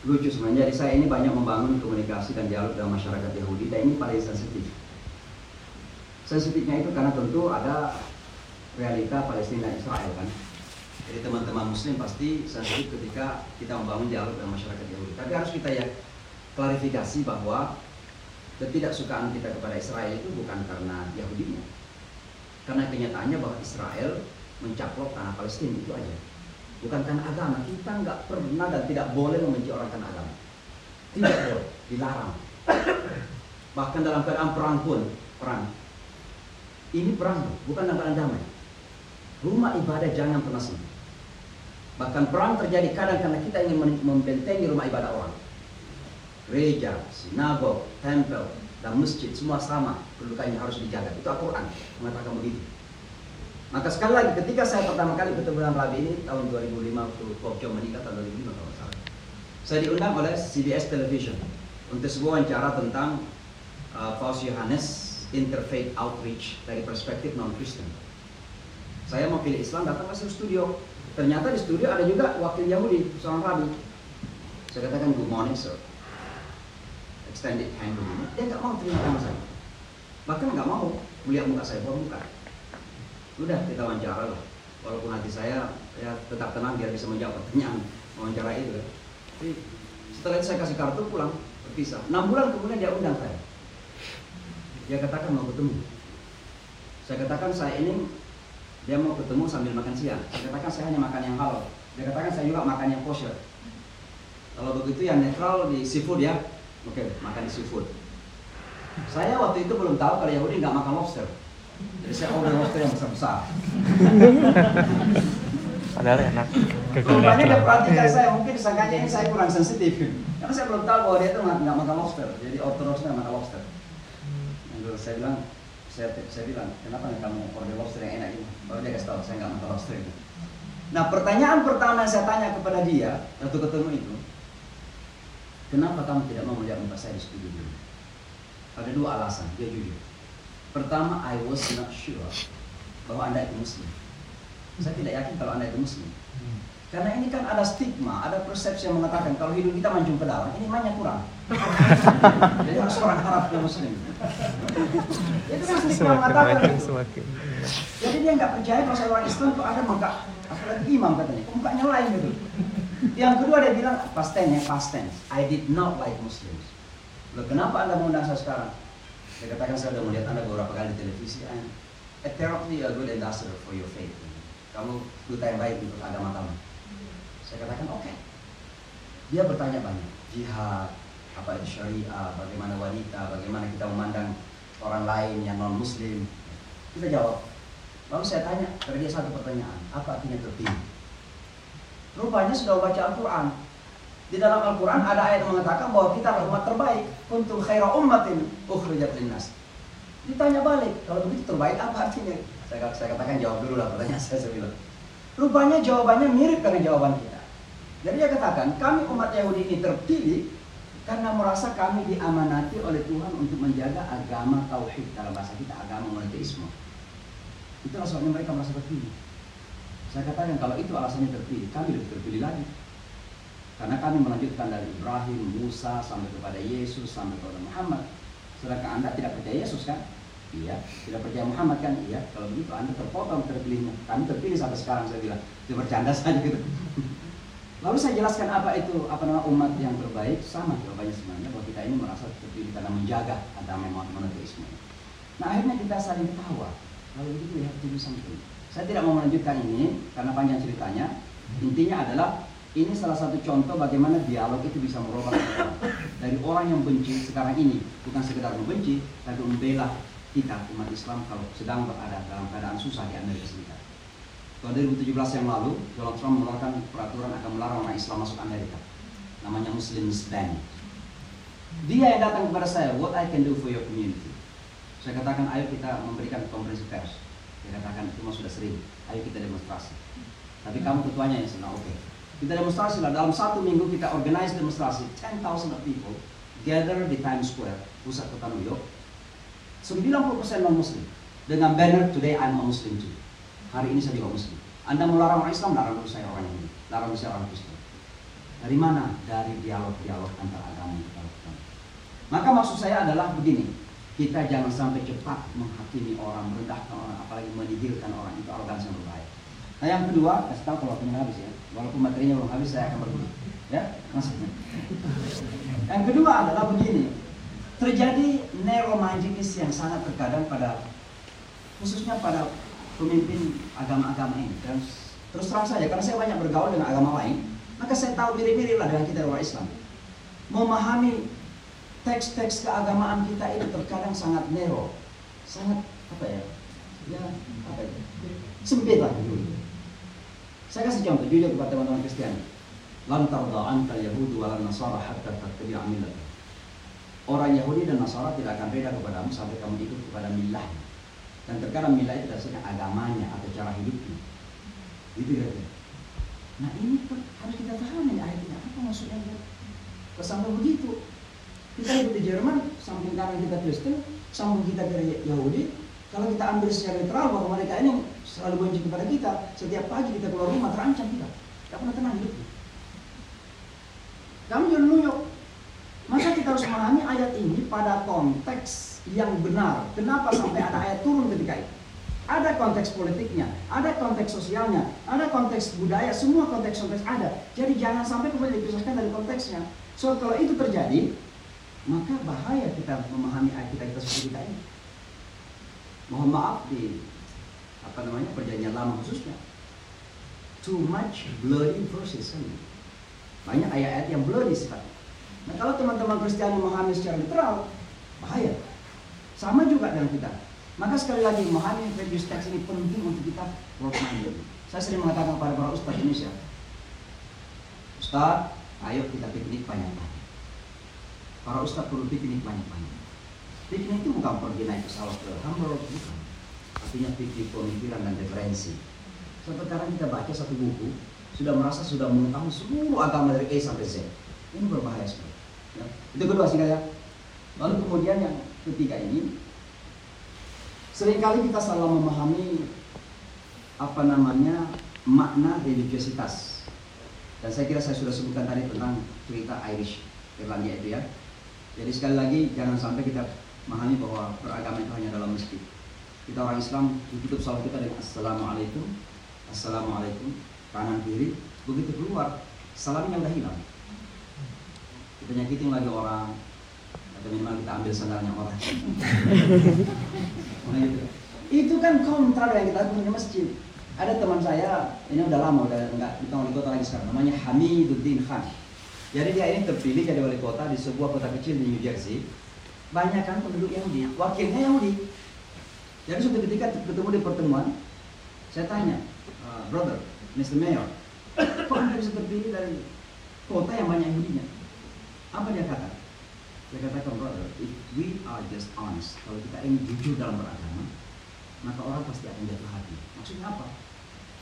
lucu sebenarnya. Jadi saya ini banyak membangun komunikasi dan dialog dengan masyarakat Yahudi dan ini paling sensitif. Sensitifnya itu karena tentu ada realita Palestina Israel kan. Jadi teman-teman Muslim pasti sensitif ketika kita membangun dialog dengan masyarakat Yahudi. Tapi harus kita ya klarifikasi bahwa ketidaksukaan kita kepada Israel itu bukan karena Yahudinya. Karena kenyataannya bahwa Israel mencaplok tanah Palestina itu aja. Bukan karena agama. Kita nggak pernah dan tidak boleh membenci orang karena agama. Tidak boleh, dilarang. Bahkan dalam keadaan perang pun, perang. Ini perang, bukan keadaan damai. Rumah ibadah jangan pernah sempit. Bahkan perang terjadi kadang karena kita ingin membentengi rumah ibadah orang. Gereja, sinagog, tempel, dan masjid semua sama kedudukannya harus dijaga. Itu Al-Quran mengatakan begitu. Maka sekali lagi ketika saya pertama kali bertemu dengan Rabi ini tahun 2005 waktu Bob Joe menikah tahun 2005 kalau salah. Saya diundang oleh CBS Television untuk sebuah wawancara tentang uh, Paus Yohanes Interfaith Outreach dari perspektif non Kristen. Saya mau pilih Islam datang ke studio. Ternyata di studio ada juga wakil Yahudi, seorang Rabi. Saya katakan good morning sir. Extended hand begini. Dia nggak mau terima sama saya. Bahkan nggak mau melihat muka saya, bawa muka. Udah kita wawancara lah. Walaupun hati saya ya tetap tenang biar bisa menjawab pertanyaan wawancara itu. Jadi setelah itu saya kasih kartu pulang berpisah. 6 bulan kemudian dia undang saya. Dia katakan mau ketemu. Saya katakan saya ini dia mau ketemu sambil makan siang. Saya katakan saya hanya makan yang halal. Dia katakan saya juga makan yang kosher. Kalau begitu yang netral di seafood ya. Oke, makan di seafood. Saya waktu itu belum tahu kalau Yahudi nggak makan lobster. Jadi saya order lobster yang besar-besar.
Padahal enak.
Rupanya dia perhatikan saya, mungkin disangkanya ini saya kurang sensitif. Karena saya belum tahu bahwa dia itu nggak makan lobster. Jadi ortodoksnya nggak makan lobster. Lalu saya bilang, saya, saya bilang, kenapa nggak kamu order lobster yang enak ini? Baru dia kasih tahu, saya nggak makan lobster itu. Nah pertanyaan pertama yang saya tanya kepada dia waktu ketemu itu, kenapa kamu tidak mau melihat muka saya di studio dulu? Ada dua alasan, dia jujur. Pertama, I was not sure bahwa anda itu muslim. Saya tidak yakin kalau anda itu muslim. Karena ini kan ada stigma, ada persepsi yang mengatakan kalau hidung kita mancung ke dalam, ini imannya kurang. Jadi harus orang Arab muslim. Itu kan stigma
Semakin
mengatakan
semakin.
Jadi dia nggak percaya kalau saya orang Islam tuh ada muka, apalagi imam katanya, mukanya lain gitu. Yang kedua dia bilang past tense ya past tense. I did not like Muslims. Loh, kenapa anda mengundang saya sekarang? Saya katakan saya sudah melihat anda beberapa kali di televisi. I'm apparently a good ambassador for your faith. Kamu duta yang baik untuk agama kamu. Saya katakan oke. Dia bertanya banyak. Jihad, apa itu syariah, bagaimana wanita, bagaimana kita memandang orang lain yang non muslim. Kita jawab. Lalu saya tanya dia satu pertanyaan, apa artinya terpilih? Rupanya sudah baca Al-Quran. Di dalam Al-Quran ada ayat yang mengatakan bahwa kita adalah umat terbaik. Kuntum khaira ummatin ukhrijat linnas. Ditanya balik, kalau begitu terbaik apa artinya? Saya, saya katakan jawab dulu lah pertanyaan saya, bilang. Rupanya jawabannya mirip dengan jawaban kita. Jadi dia katakan, kami umat Yahudi ini terpilih karena merasa kami diamanati oleh Tuhan untuk menjaga agama tauhid dalam bahasa kita agama monoteisme. Itulah sebabnya mereka merasa terpilih. Saya katakan kalau itu alasannya terpilih, kami lebih terpilih lagi. Karena kami melanjutkan dari Ibrahim, Musa sampai kepada Yesus sampai kepada Muhammad. Sedangkan anda tidak percaya Yesus kan? Iya. Tidak percaya Muhammad kan? Iya. Kalau begitu anda terpotong terpilihnya. Kami terpilih sampai sekarang saya bilang. Itu bercanda saja gitu. Lalu saya jelaskan apa itu apa nama umat yang terbaik sama jawabannya sebenarnya bahwa kita ini merasa terpilih karena menjaga agama monoteisme. Nah akhirnya kita saling ketawa. Lalu begitu ya itu something. Saya tidak mau melanjutkan ini karena panjang ceritanya. Intinya adalah ini salah satu contoh bagaimana dialog itu bisa merubah orang. Dari orang yang benci sekarang ini bukan sekedar membenci, tapi membela kita umat Islam kalau sedang berada dalam keadaan susah di Amerika Serikat. Tahun 2017 yang lalu, Donald Trump mengeluarkan peraturan akan melarang orang Islam masuk Amerika. Namanya Muslims Ban. Dia yang datang kepada saya, what I can do for your community. Saya katakan, ayo kita memberikan konferensi pers. Dia katakan, itu sudah sering. Ayo kita demonstrasi. Tapi kamu ketuanya yang senang, oke. Kita demonstrasi lah. Dalam satu minggu kita organize demonstrasi. 10,000 of people gather di Times Square, pusat kota New York. 90% non Muslim. Dengan banner, today I'm a Muslim too. Hari ini saya juga Muslim. Anda melarang orang Islam, larang dulu saya orang ini. Larang dulu saya orang Kristen. Dari mana? Dari dialog-dialog antar agama yang kita lakukan. Maka maksud saya adalah begini. Kita jangan sampai cepat menghakimi orang, merendahkan orang, apalagi menihilkan orang. Itu arogansi Nah yang kedua, kasih tahu kalau waktunya habis ya. Walaupun materinya belum habis, saya akan berhenti. Ya, maksudnya. Yang kedua adalah begini. Terjadi neuromindedness yang sangat terkadang pada khususnya pada pemimpin agama-agama ini. Dan terus terang saja, karena saya banyak bergaul dengan agama lain, maka saya tahu mirip-mirip lah dengan kita orang Islam. Memahami teks-teks keagamaan kita itu terkadang sangat narrow, sangat apa ya? Ya, apa ya? Sempit lah dulu. Saya kasih contoh jujur kepada teman-teman Kristiani. Lan tarda anka Yahudi wa Nasara hatta tattabi'a millatah. Orang Yahudi dan Nasara tidak akan beda kepadamu sampai kamu ikut kepada milahnya. Dan terkadang milah itu dasarnya agamanya atau cara hidupnya. Gitu kira Nah ini pun harus kita pahami ayat ini apa maksudnya Sampai begitu. Kita hidup di Jerman, samping kanan kita Kristen, samping kita ke Yahudi. Kalau kita ambil secara literal bahwa mereka ini selalu benci kepada kita, setiap pagi kita keluar rumah terancam kita. Tidak pernah tenang hidupnya. Kami jangan nuyuk. Maka kita harus memahami ayat ini pada konteks yang benar. Kenapa sampai ada ayat turun ketika itu? Ada konteks politiknya, ada konteks sosialnya, ada konteks budaya, semua konteks-konteks ada. Jadi jangan sampai kemudian dipisahkan dari konteksnya. So kalau itu terjadi, maka bahaya kita memahami ayat kita kita seperti ini. Mohon maaf di apa namanya perjanjian lama khususnya. Too much bloody verses kan? Banyak ayat-ayat yang bloody sifatnya. Nah kalau teman-teman Kristiani memahami secara literal, bahaya. Sama juga dengan kita. Maka sekali lagi memahami religious text ini penting untuk kita work minded. Saya sering mengatakan kepada para ustadz Indonesia, Ustadz, ayo kita piknik banyak-banyak. Para ustadz perlu piknik banyak-banyak. Piknik itu bukan pergi naik pesawat ke Hamburg, bukan. Artinya piknik pemikiran dan referensi. Sekarang kita baca satu buku, sudah merasa sudah mengetahui seluruh agama dari A sampai Z. Ini berbahaya sekali. Ya. Itu kedua sih ya. Lalu kemudian yang ketiga ini, Seringkali kita salah memahami apa namanya makna religiositas. Dan saya kira saya sudah sebutkan tadi tentang cerita Irish Irlandia itu ya. Jadi sekali lagi jangan sampai kita memahami bahwa beragama itu hanya dalam masjid. Kita orang Islam ditutup salat kita dengan Assalamualaikum, Assalamualaikum, kanan kiri. Begitu keluar, salamnya udah hilang. Kita nyakitin lagi orang, minimal kita ambil sandalnya orang. Itu kan kontra yang kita di masjid. Ada teman saya, ini udah lama, udah enggak di wali kota lagi sekarang, namanya Hamiduddin Khan. Jadi dia ini terpilih jadi wali kota di sebuah kota kecil di New Jersey. Banyak kan penduduk Yahudi, wakilnya Yahudi. Jadi suatu ketika ketemu di pertemuan, saya tanya, uh, brother, Mr. Mayor, kok anda bisa terpilih dari kota yang banyak Yahudinya? Apa dia kata? Dia katakan, brother, if we are just honest, kalau kita ini jujur dalam beragama, maka orang pasti akan jatuh hati. Maksudnya apa?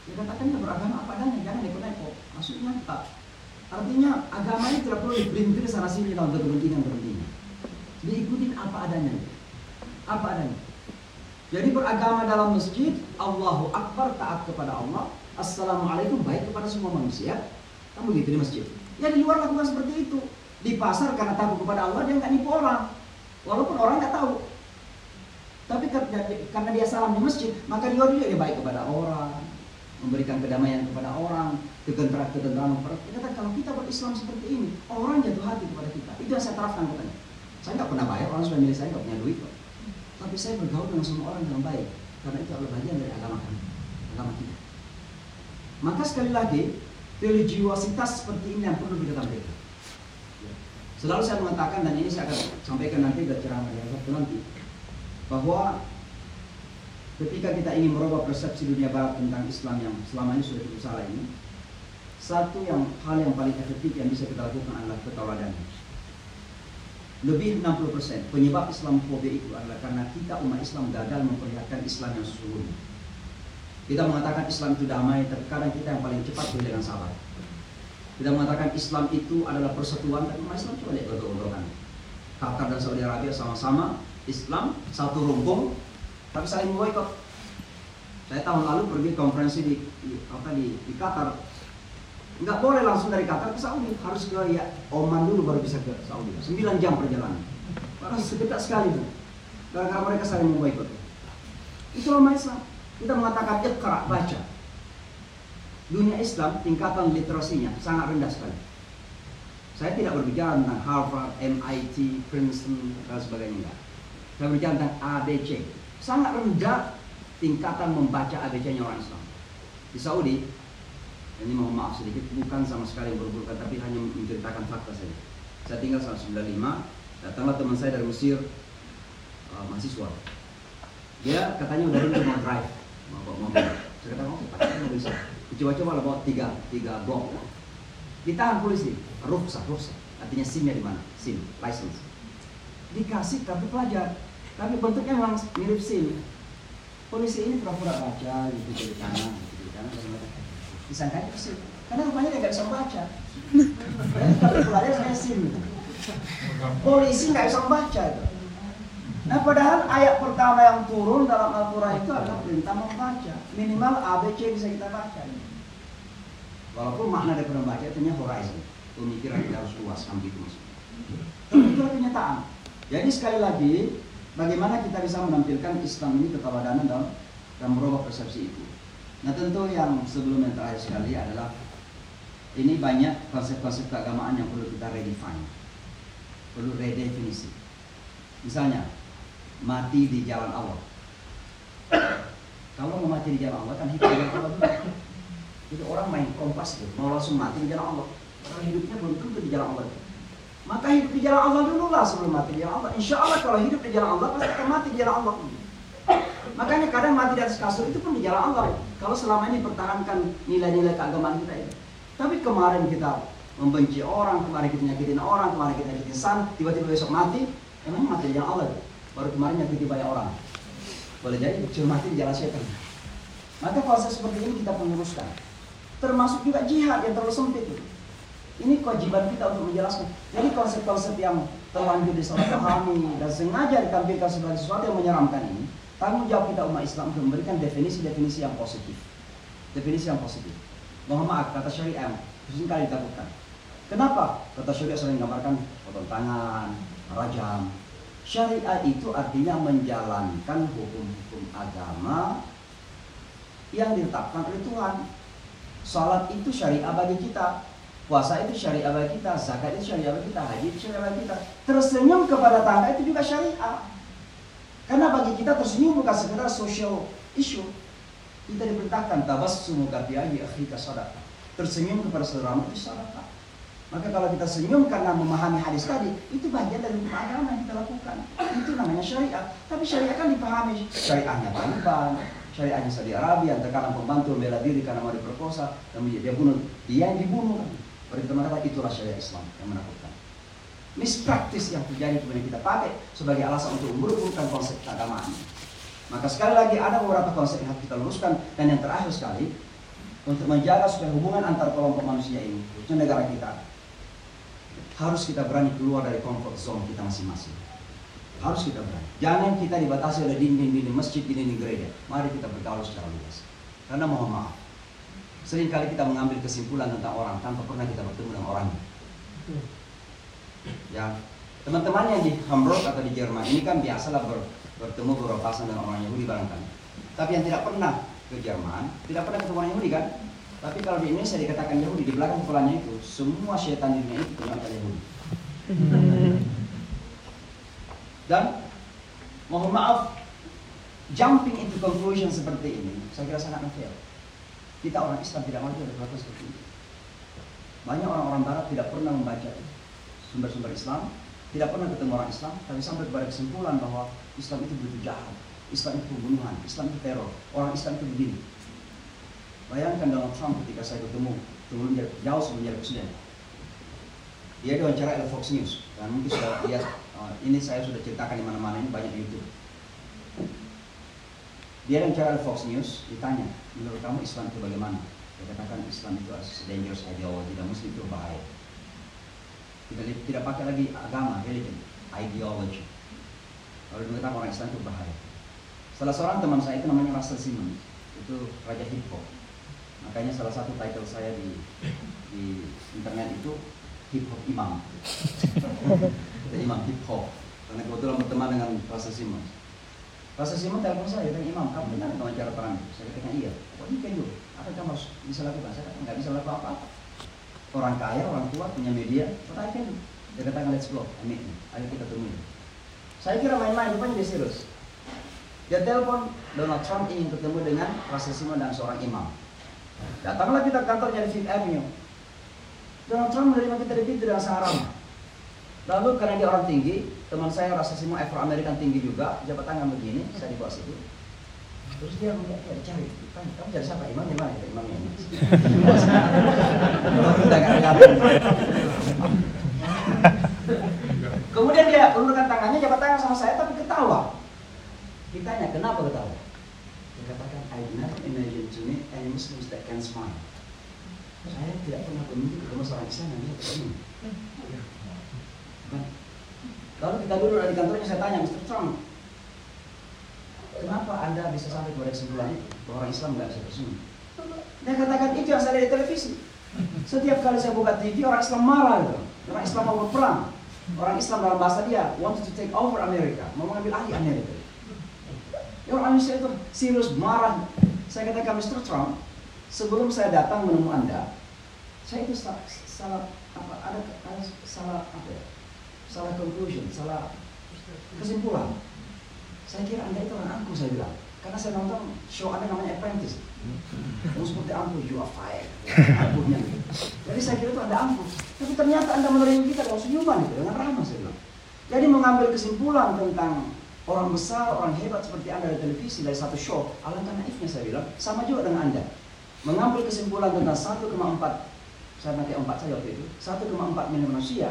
Dia katakan kita beragama apa adanya, jangan neko-neko. Maksudnya apa? Artinya agama ini tidak perlu dipelintir sana sini dalam berkepentingan berhentinya. Diikutin apa adanya. Apa adanya. Jadi beragama dalam masjid, Allahu Akbar taat kepada Allah, Assalamualaikum baik kepada semua manusia. Kan begitu di masjid. Ya di luar lakukan seperti itu. Di pasar karena takut kepada Allah dia nggak nipu orang. Walaupun orang nggak tahu. Tapi karena dia salam di masjid, maka dia dia baik kepada orang, memberikan kedamaian kepada orang, ketentraman ketentraman. Kata kalau kita berislam seperti ini, orang jatuh hati kepada kita. Itu yang saya terapkan katanya. Saya nggak pernah bayar, orang sudah milih saya nggak punya duit kok. Tapi saya bergaul dengan semua orang dengan baik, karena itu adalah bagian dari agama kami, agama kita. Maka sekali lagi, religiositas seperti ini yang perlu kita tampilkan. Selalu saya mengatakan dan ini saya akan sampaikan nanti dari ceramah yang satu nanti bahwa ketika kita ingin merubah persepsi dunia barat tentang Islam yang selama ini sudah cukup salah ini, satu yang hal yang paling efektif yang bisa kita lakukan adalah ketauladanan. Lebih 60% penyebab Islamofobia itu adalah karena kita umat Islam gagal memperlihatkan Islam yang sesungguhnya. Kita mengatakan Islam itu damai, terkadang kita yang paling cepat dengan sabar. Kita mengatakan Islam itu adalah persatuan, tapi umat Islam coba lihat betul-betul Qatar dan Saudi Arabia sama-sama Islam satu rumpun tapi saling memboikot. Saya tahun lalu pergi konferensi di, di apa di, di Qatar. Nggak boleh langsung dari Qatar ke Saudi, harus ke ya Oman dulu baru bisa ke Saudi. 9 jam perjalanan. Karena sedekat sekali itu. Karena mereka saling memboikot. Itu umat Islam. Kita mengatakan ikhra baca. Dunia Islam tingkatan literasinya sangat rendah sekali. Saya tidak berbicara tentang Harvard, MIT, Princeton, dan sebagainya. enggak. Saya berbicara tentang ABC. Sangat rendah tingkatan membaca ABC-nya orang Islam. Di Saudi, ini mohon maaf sedikit, bukan sama sekali berburukan, tapi hanya menceritakan fakta saja. Saya tinggal tahun 95, datanglah teman saya dari Mesir, uh, mahasiswa. Dia katanya udah rindu mau drive, mau bawa mobil. Saya kata, oke, pakai mobil saya. Coba-coba lah bawa tiga, tiga blok. Ditahan polisi, rukhsah, rukhsah. Artinya SIM-nya di mana? SIM, license. Dikasih kartu pelajar, tapi bentuknya memang mirip SIM. Polisi ini pura-pura baca, gitu di kanan, gitu di mereka disangkanya itu SIM. Karena rupanya dia nggak bisa membaca. Kartu pelajar saya SIM. Polisi nggak bisa membaca itu. Nah padahal ayat pertama yang turun dalam Al-Quran itu adalah perintah membaca. Minimal ABC bisa kita baca. Walaupun makna dari membaca itu horizon. Pemikiran kita harus luas, maksudnya. Tapi itulah kenyataan. Jadi sekali lagi, bagaimana kita bisa menampilkan Islam ini keteladanan dalam, dalam merubah persepsi itu. Nah tentu yang sebelum yang terakhir sekali adalah ini banyak konsep-konsep keagamaan yang perlu kita redefine, perlu redefinisi. Misalnya, mati di jalan Allah. Kalau mau mati di jalan Allah kan hidup di jalan Allah. Jadi orang main kompas gitu, mau langsung mati di jalan Allah. Orang hidupnya belum tentu di jalan Allah. Maka hidup di jalan Allah dulu lah sebelum mati di jalan Allah. Insya Allah kalau hidup di jalan Allah pasti akan mati di jalan Allah. Makanya kadang mati di atas kasur itu pun di jalan Allah. Kalau selama ini pertahankan nilai-nilai keagamaan kita itu. Tapi kemarin kita membenci orang, kemarin kita nyakitin orang, kemarin kita nyakitin san, tiba-tiba besok mati, emang mati di jalan Allah. Baru kemarin nyakiti banyak orang. Boleh jadi cuma mati di jalan setan. Maka proses seperti ini kita penguruskan. Termasuk juga jihad yang terlalu sempit. Ini kewajiban kita untuk menjelaskan. Jadi konsep-konsep yang terlanjur disalahpahami dan sengaja ditampilkan sebagai sesuatu yang menyeramkan ini, tanggung jawab kita umat Islam untuk memberikan definisi-definisi yang positif. Definisi yang positif. Mohon maaf, kata syariah sering kali ditakutkan. Kenapa? Kata syariah sering gambarkan potong tangan, rajam. Syariah itu artinya menjalankan hukum-hukum agama yang ditetapkan oleh Tuhan. Salat itu syariah bagi kita. Puasa itu syariah bagi kita, zakat itu syariah bagi kita, haji itu syariah bagi kita. Tersenyum kepada tangga itu juga syariah. Karena bagi kita tersenyum bukan sekedar social issue. Kita diperintahkan tabassumu kafiyahi akhika sadaqah. Tersenyum kepada saudaramu itu sadaqah. Maka kalau kita senyum karena memahami hadis tadi, itu bagian dari hukum agama yang kita lakukan. Itu namanya syariat. Tapi syariat kan dipahami syariahnya Taliban, syariahnya Saudi Arabia, terkadang pembantu membela diri karena mau diperkosa, dan dia bunuh, dia yang dibunuh. Perintah mereka itulah syariat Islam yang menakutkan. Mispraktis yang terjadi kemudian kita pakai sebagai alasan untuk memburuk-burukkan konsep keagamaan. Maka sekali lagi ada beberapa konsep yang harus kita luruskan dan yang terakhir sekali untuk menjaga supaya hubungan antar kelompok manusia ini, khususnya negara kita, harus kita berani keluar dari comfort zone kita masing-masing. Harus kita berani. Jangan kita dibatasi oleh dinding-dinding masjid, dinding gereja. Mari kita bergaul secara luas. Karena mohon maaf, sering kali kita mengambil kesimpulan tentang orang tanpa pernah kita bertemu dengan orangnya. Ya, teman-teman yang di Hamburg atau di Jerman ini kan biasalah ber, bertemu berpapasan dengan orang Yahudi barangkali. Tapi yang tidak pernah ke Jerman, tidak pernah ketemu orang Yahudi kan? Tapi kalau di Indonesia dikatakan Yahudi, di belakang kepalanya itu semua setan dunia itu punya Yahudi. Dan mohon maaf, jumping into conclusion seperti ini, saya kira sangat unfair. Kita orang Islam tidak mau berkata seperti ini. Banyak orang-orang Barat tidak pernah membaca sumber-sumber Islam, tidak pernah ketemu orang Islam, tapi sampai kepada kesimpulan bahwa Islam itu begitu jahat, Islam itu pembunuhan, Islam itu teror, orang Islam itu begini. Bayangkan Donald Trump ketika saya ketemu, dia jauh sebelum jadi presiden. Dia diwawancara oleh Fox News dan mungkin sudah lihat ini saya sudah ceritakan di mana-mana ini banyak di YouTube. Dia diwawancara oleh Fox News ditanya, menurut kamu Islam itu bagaimana? Dia katakan Islam itu adalah dangerous ideology dan Muslim itu bahaya. Tidak, tidak pakai lagi agama, religion, ideology. Kalau dikatakan orang Islam itu bahaya. Salah seorang teman saya itu namanya Russell Simmons, itu raja hip hop. Makanya salah satu title saya di di internet itu hip hop imam. Itu imam hip hop. Karena kebetulan berteman dengan Russell Simmons. Russell Simmons telepon saya, tanya imam, kamu benar nggak wawancara perang? Saya katakan iya. Oh ini kan ada gambar harus bisa lakukan? Saya katakan nggak bisa lakukan apa-apa. Orang kaya, orang tua, punya media, what I can do. Dia katakan let's go, I meet him. Ayo kita temui. Saya kira main-main, rupanya dia serius. Dia telepon Donald Trump ingin ketemu dengan Rasisimo dan seorang imam. Datanglah kita kantornya di Fifth Avenue. Donald Trump menerima kita di pintu dengan sangat. Lalu karena dia orang tinggi, teman saya Rasisimo Afro American tinggi juga, jabat tangan begini, saya di bawah situ. Terus dia melihat dia cari, tanya, kamu jadi siapa? Imam di mana? Ya, imamnya ini. Kemudian dia ulurkan tangannya, jabat tangan sama saya, tapi ketawa. Ditanya, kenapa ketawa? Dia katakan, I never imagine to meet any Muslims that can smile. Saya tidak pernah bermimpi ketemu seorang Islam yang bisa tersenyum. Lalu kita duduk di kantornya, saya tanya, Mr. Trump, kenapa Anda bisa sampai kepada kesimpulan itu? Orang Islam nggak bisa tersenyum. Dia katakan, itu yang saya lihat di televisi. Setiap kali saya buka TV, orang Islam marah gitu. Orang Islam mau berperang. Orang Islam dalam bahasa dia, wanted to take over Amerika. Mau mengambil alih Amerika. Ya orang Indonesia itu serius marah. Saya katakan, Mr. Trump, sebelum saya datang menemui Anda, saya itu salah, salah apa ada, ada salah apa ya? Salah conclusion, salah kesimpulan. Saya kira Anda itu orang angkuh, saya bilang. Karena saya nonton show Anda namanya Apprentice. Kamu seperti angkuh, you are fired. Angkuhnya. Jadi saya kira itu Anda angkuh. Tapi ternyata Anda menerima kita dengan senyuman itu, dengan ramah saya bilang. Jadi mengambil kesimpulan tentang orang besar, orang hebat seperti Anda di televisi dari satu show, alangkah naifnya saya bilang, sama juga dengan Anda. Mengambil kesimpulan tentang 1,4 saya pakai 4 saja waktu itu, 1,4 miliar manusia,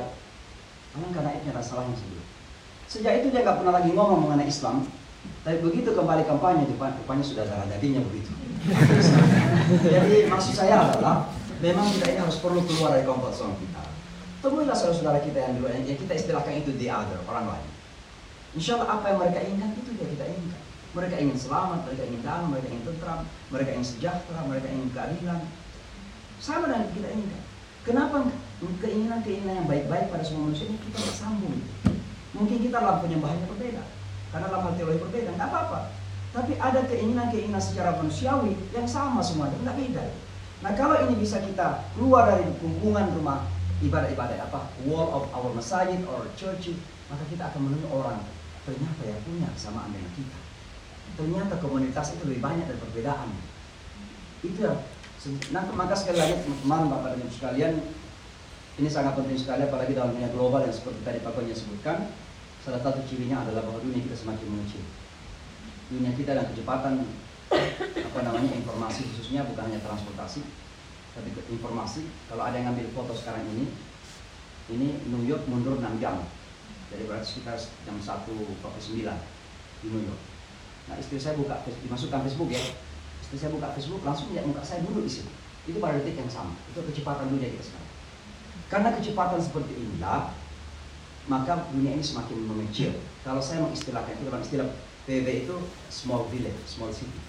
alangkah naifnya dan salahnya saya bilang. Sejak itu dia nggak pernah lagi ngomong mengenai Islam, tapi begitu kembali kampanye, rupanya sudah darah dagingnya begitu. Jadi maksud saya adalah, memang kita ini harus perlu keluar dari comfort zone kita. Temuilah saudara-saudara kita yang dulu, yang kita istilahkan itu the other, orang lain. Insya Allah apa yang mereka inginkan itu yang kita inginkan. Mereka ingin selamat, mereka ingin damai, mereka ingin tentram, mereka ingin sejahtera, mereka ingin keadilan. Sama dengan kita inginkan. Kenapa keinginan-keinginan yang baik-baik pada semua manusia ini kita nggak sambung? Mungkin kita dalam penyembahannya berbeda, karena dalam hal teologi berbeda, nggak apa-apa. Tapi ada keinginan-keinginan secara manusiawi yang sama semuanya, nggak beda. Nah kalau ini bisa kita keluar dari lingkungan rumah ibadah-ibadah apa wall of our masjid or church maka kita akan menemui orang ternyata yang punya kesamaan dengan kita ternyata komunitas itu lebih banyak dari perbedaan itu ya nah, maka sekali lagi teman-teman bapak dan ibu sekalian ini sangat penting sekali apalagi dalam dunia global yang seperti tadi Pak Konya sebutkan salah satu cirinya adalah bahwa dunia kita semakin mengecil. Dunia kita dan kecepatan apa namanya informasi khususnya bukan hanya transportasi tapi informasi. Kalau ada yang ngambil foto sekarang ini ini New York mundur 6 jam. Jadi berarti sekitar jam 1 sampai 9 di New York. Nah istri saya buka dimasukkan Facebook ya. Istri saya buka Facebook langsung lihat muka saya dulu di sini itu pada detik yang sama. Itu kecepatan dunia kita sekarang karena kecepatan seperti inilah maka dunia ini semakin mengecil kalau saya mengistilahkan itu dalam istilah PV itu small village, small city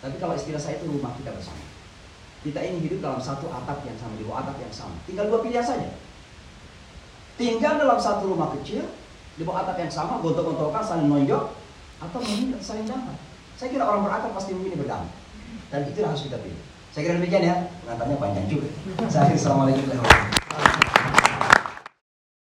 tapi kalau istilah saya itu rumah kita bersama kita ini hidup dalam satu atap yang sama, di bawah atap yang sama. Tinggal dua pilihan saja. Tinggal dalam satu rumah kecil, di bawah atap yang sama, gontok-gontokan, saling nonjok, atau mungkin saling damai. Saya kira orang berakal pasti memilih berdamai. Dan itu harus kita pilih. Saya kira demikian ya, pengantarnya panjang juga. Saya Assalamualaikum warahmatullahi wabarakatuh.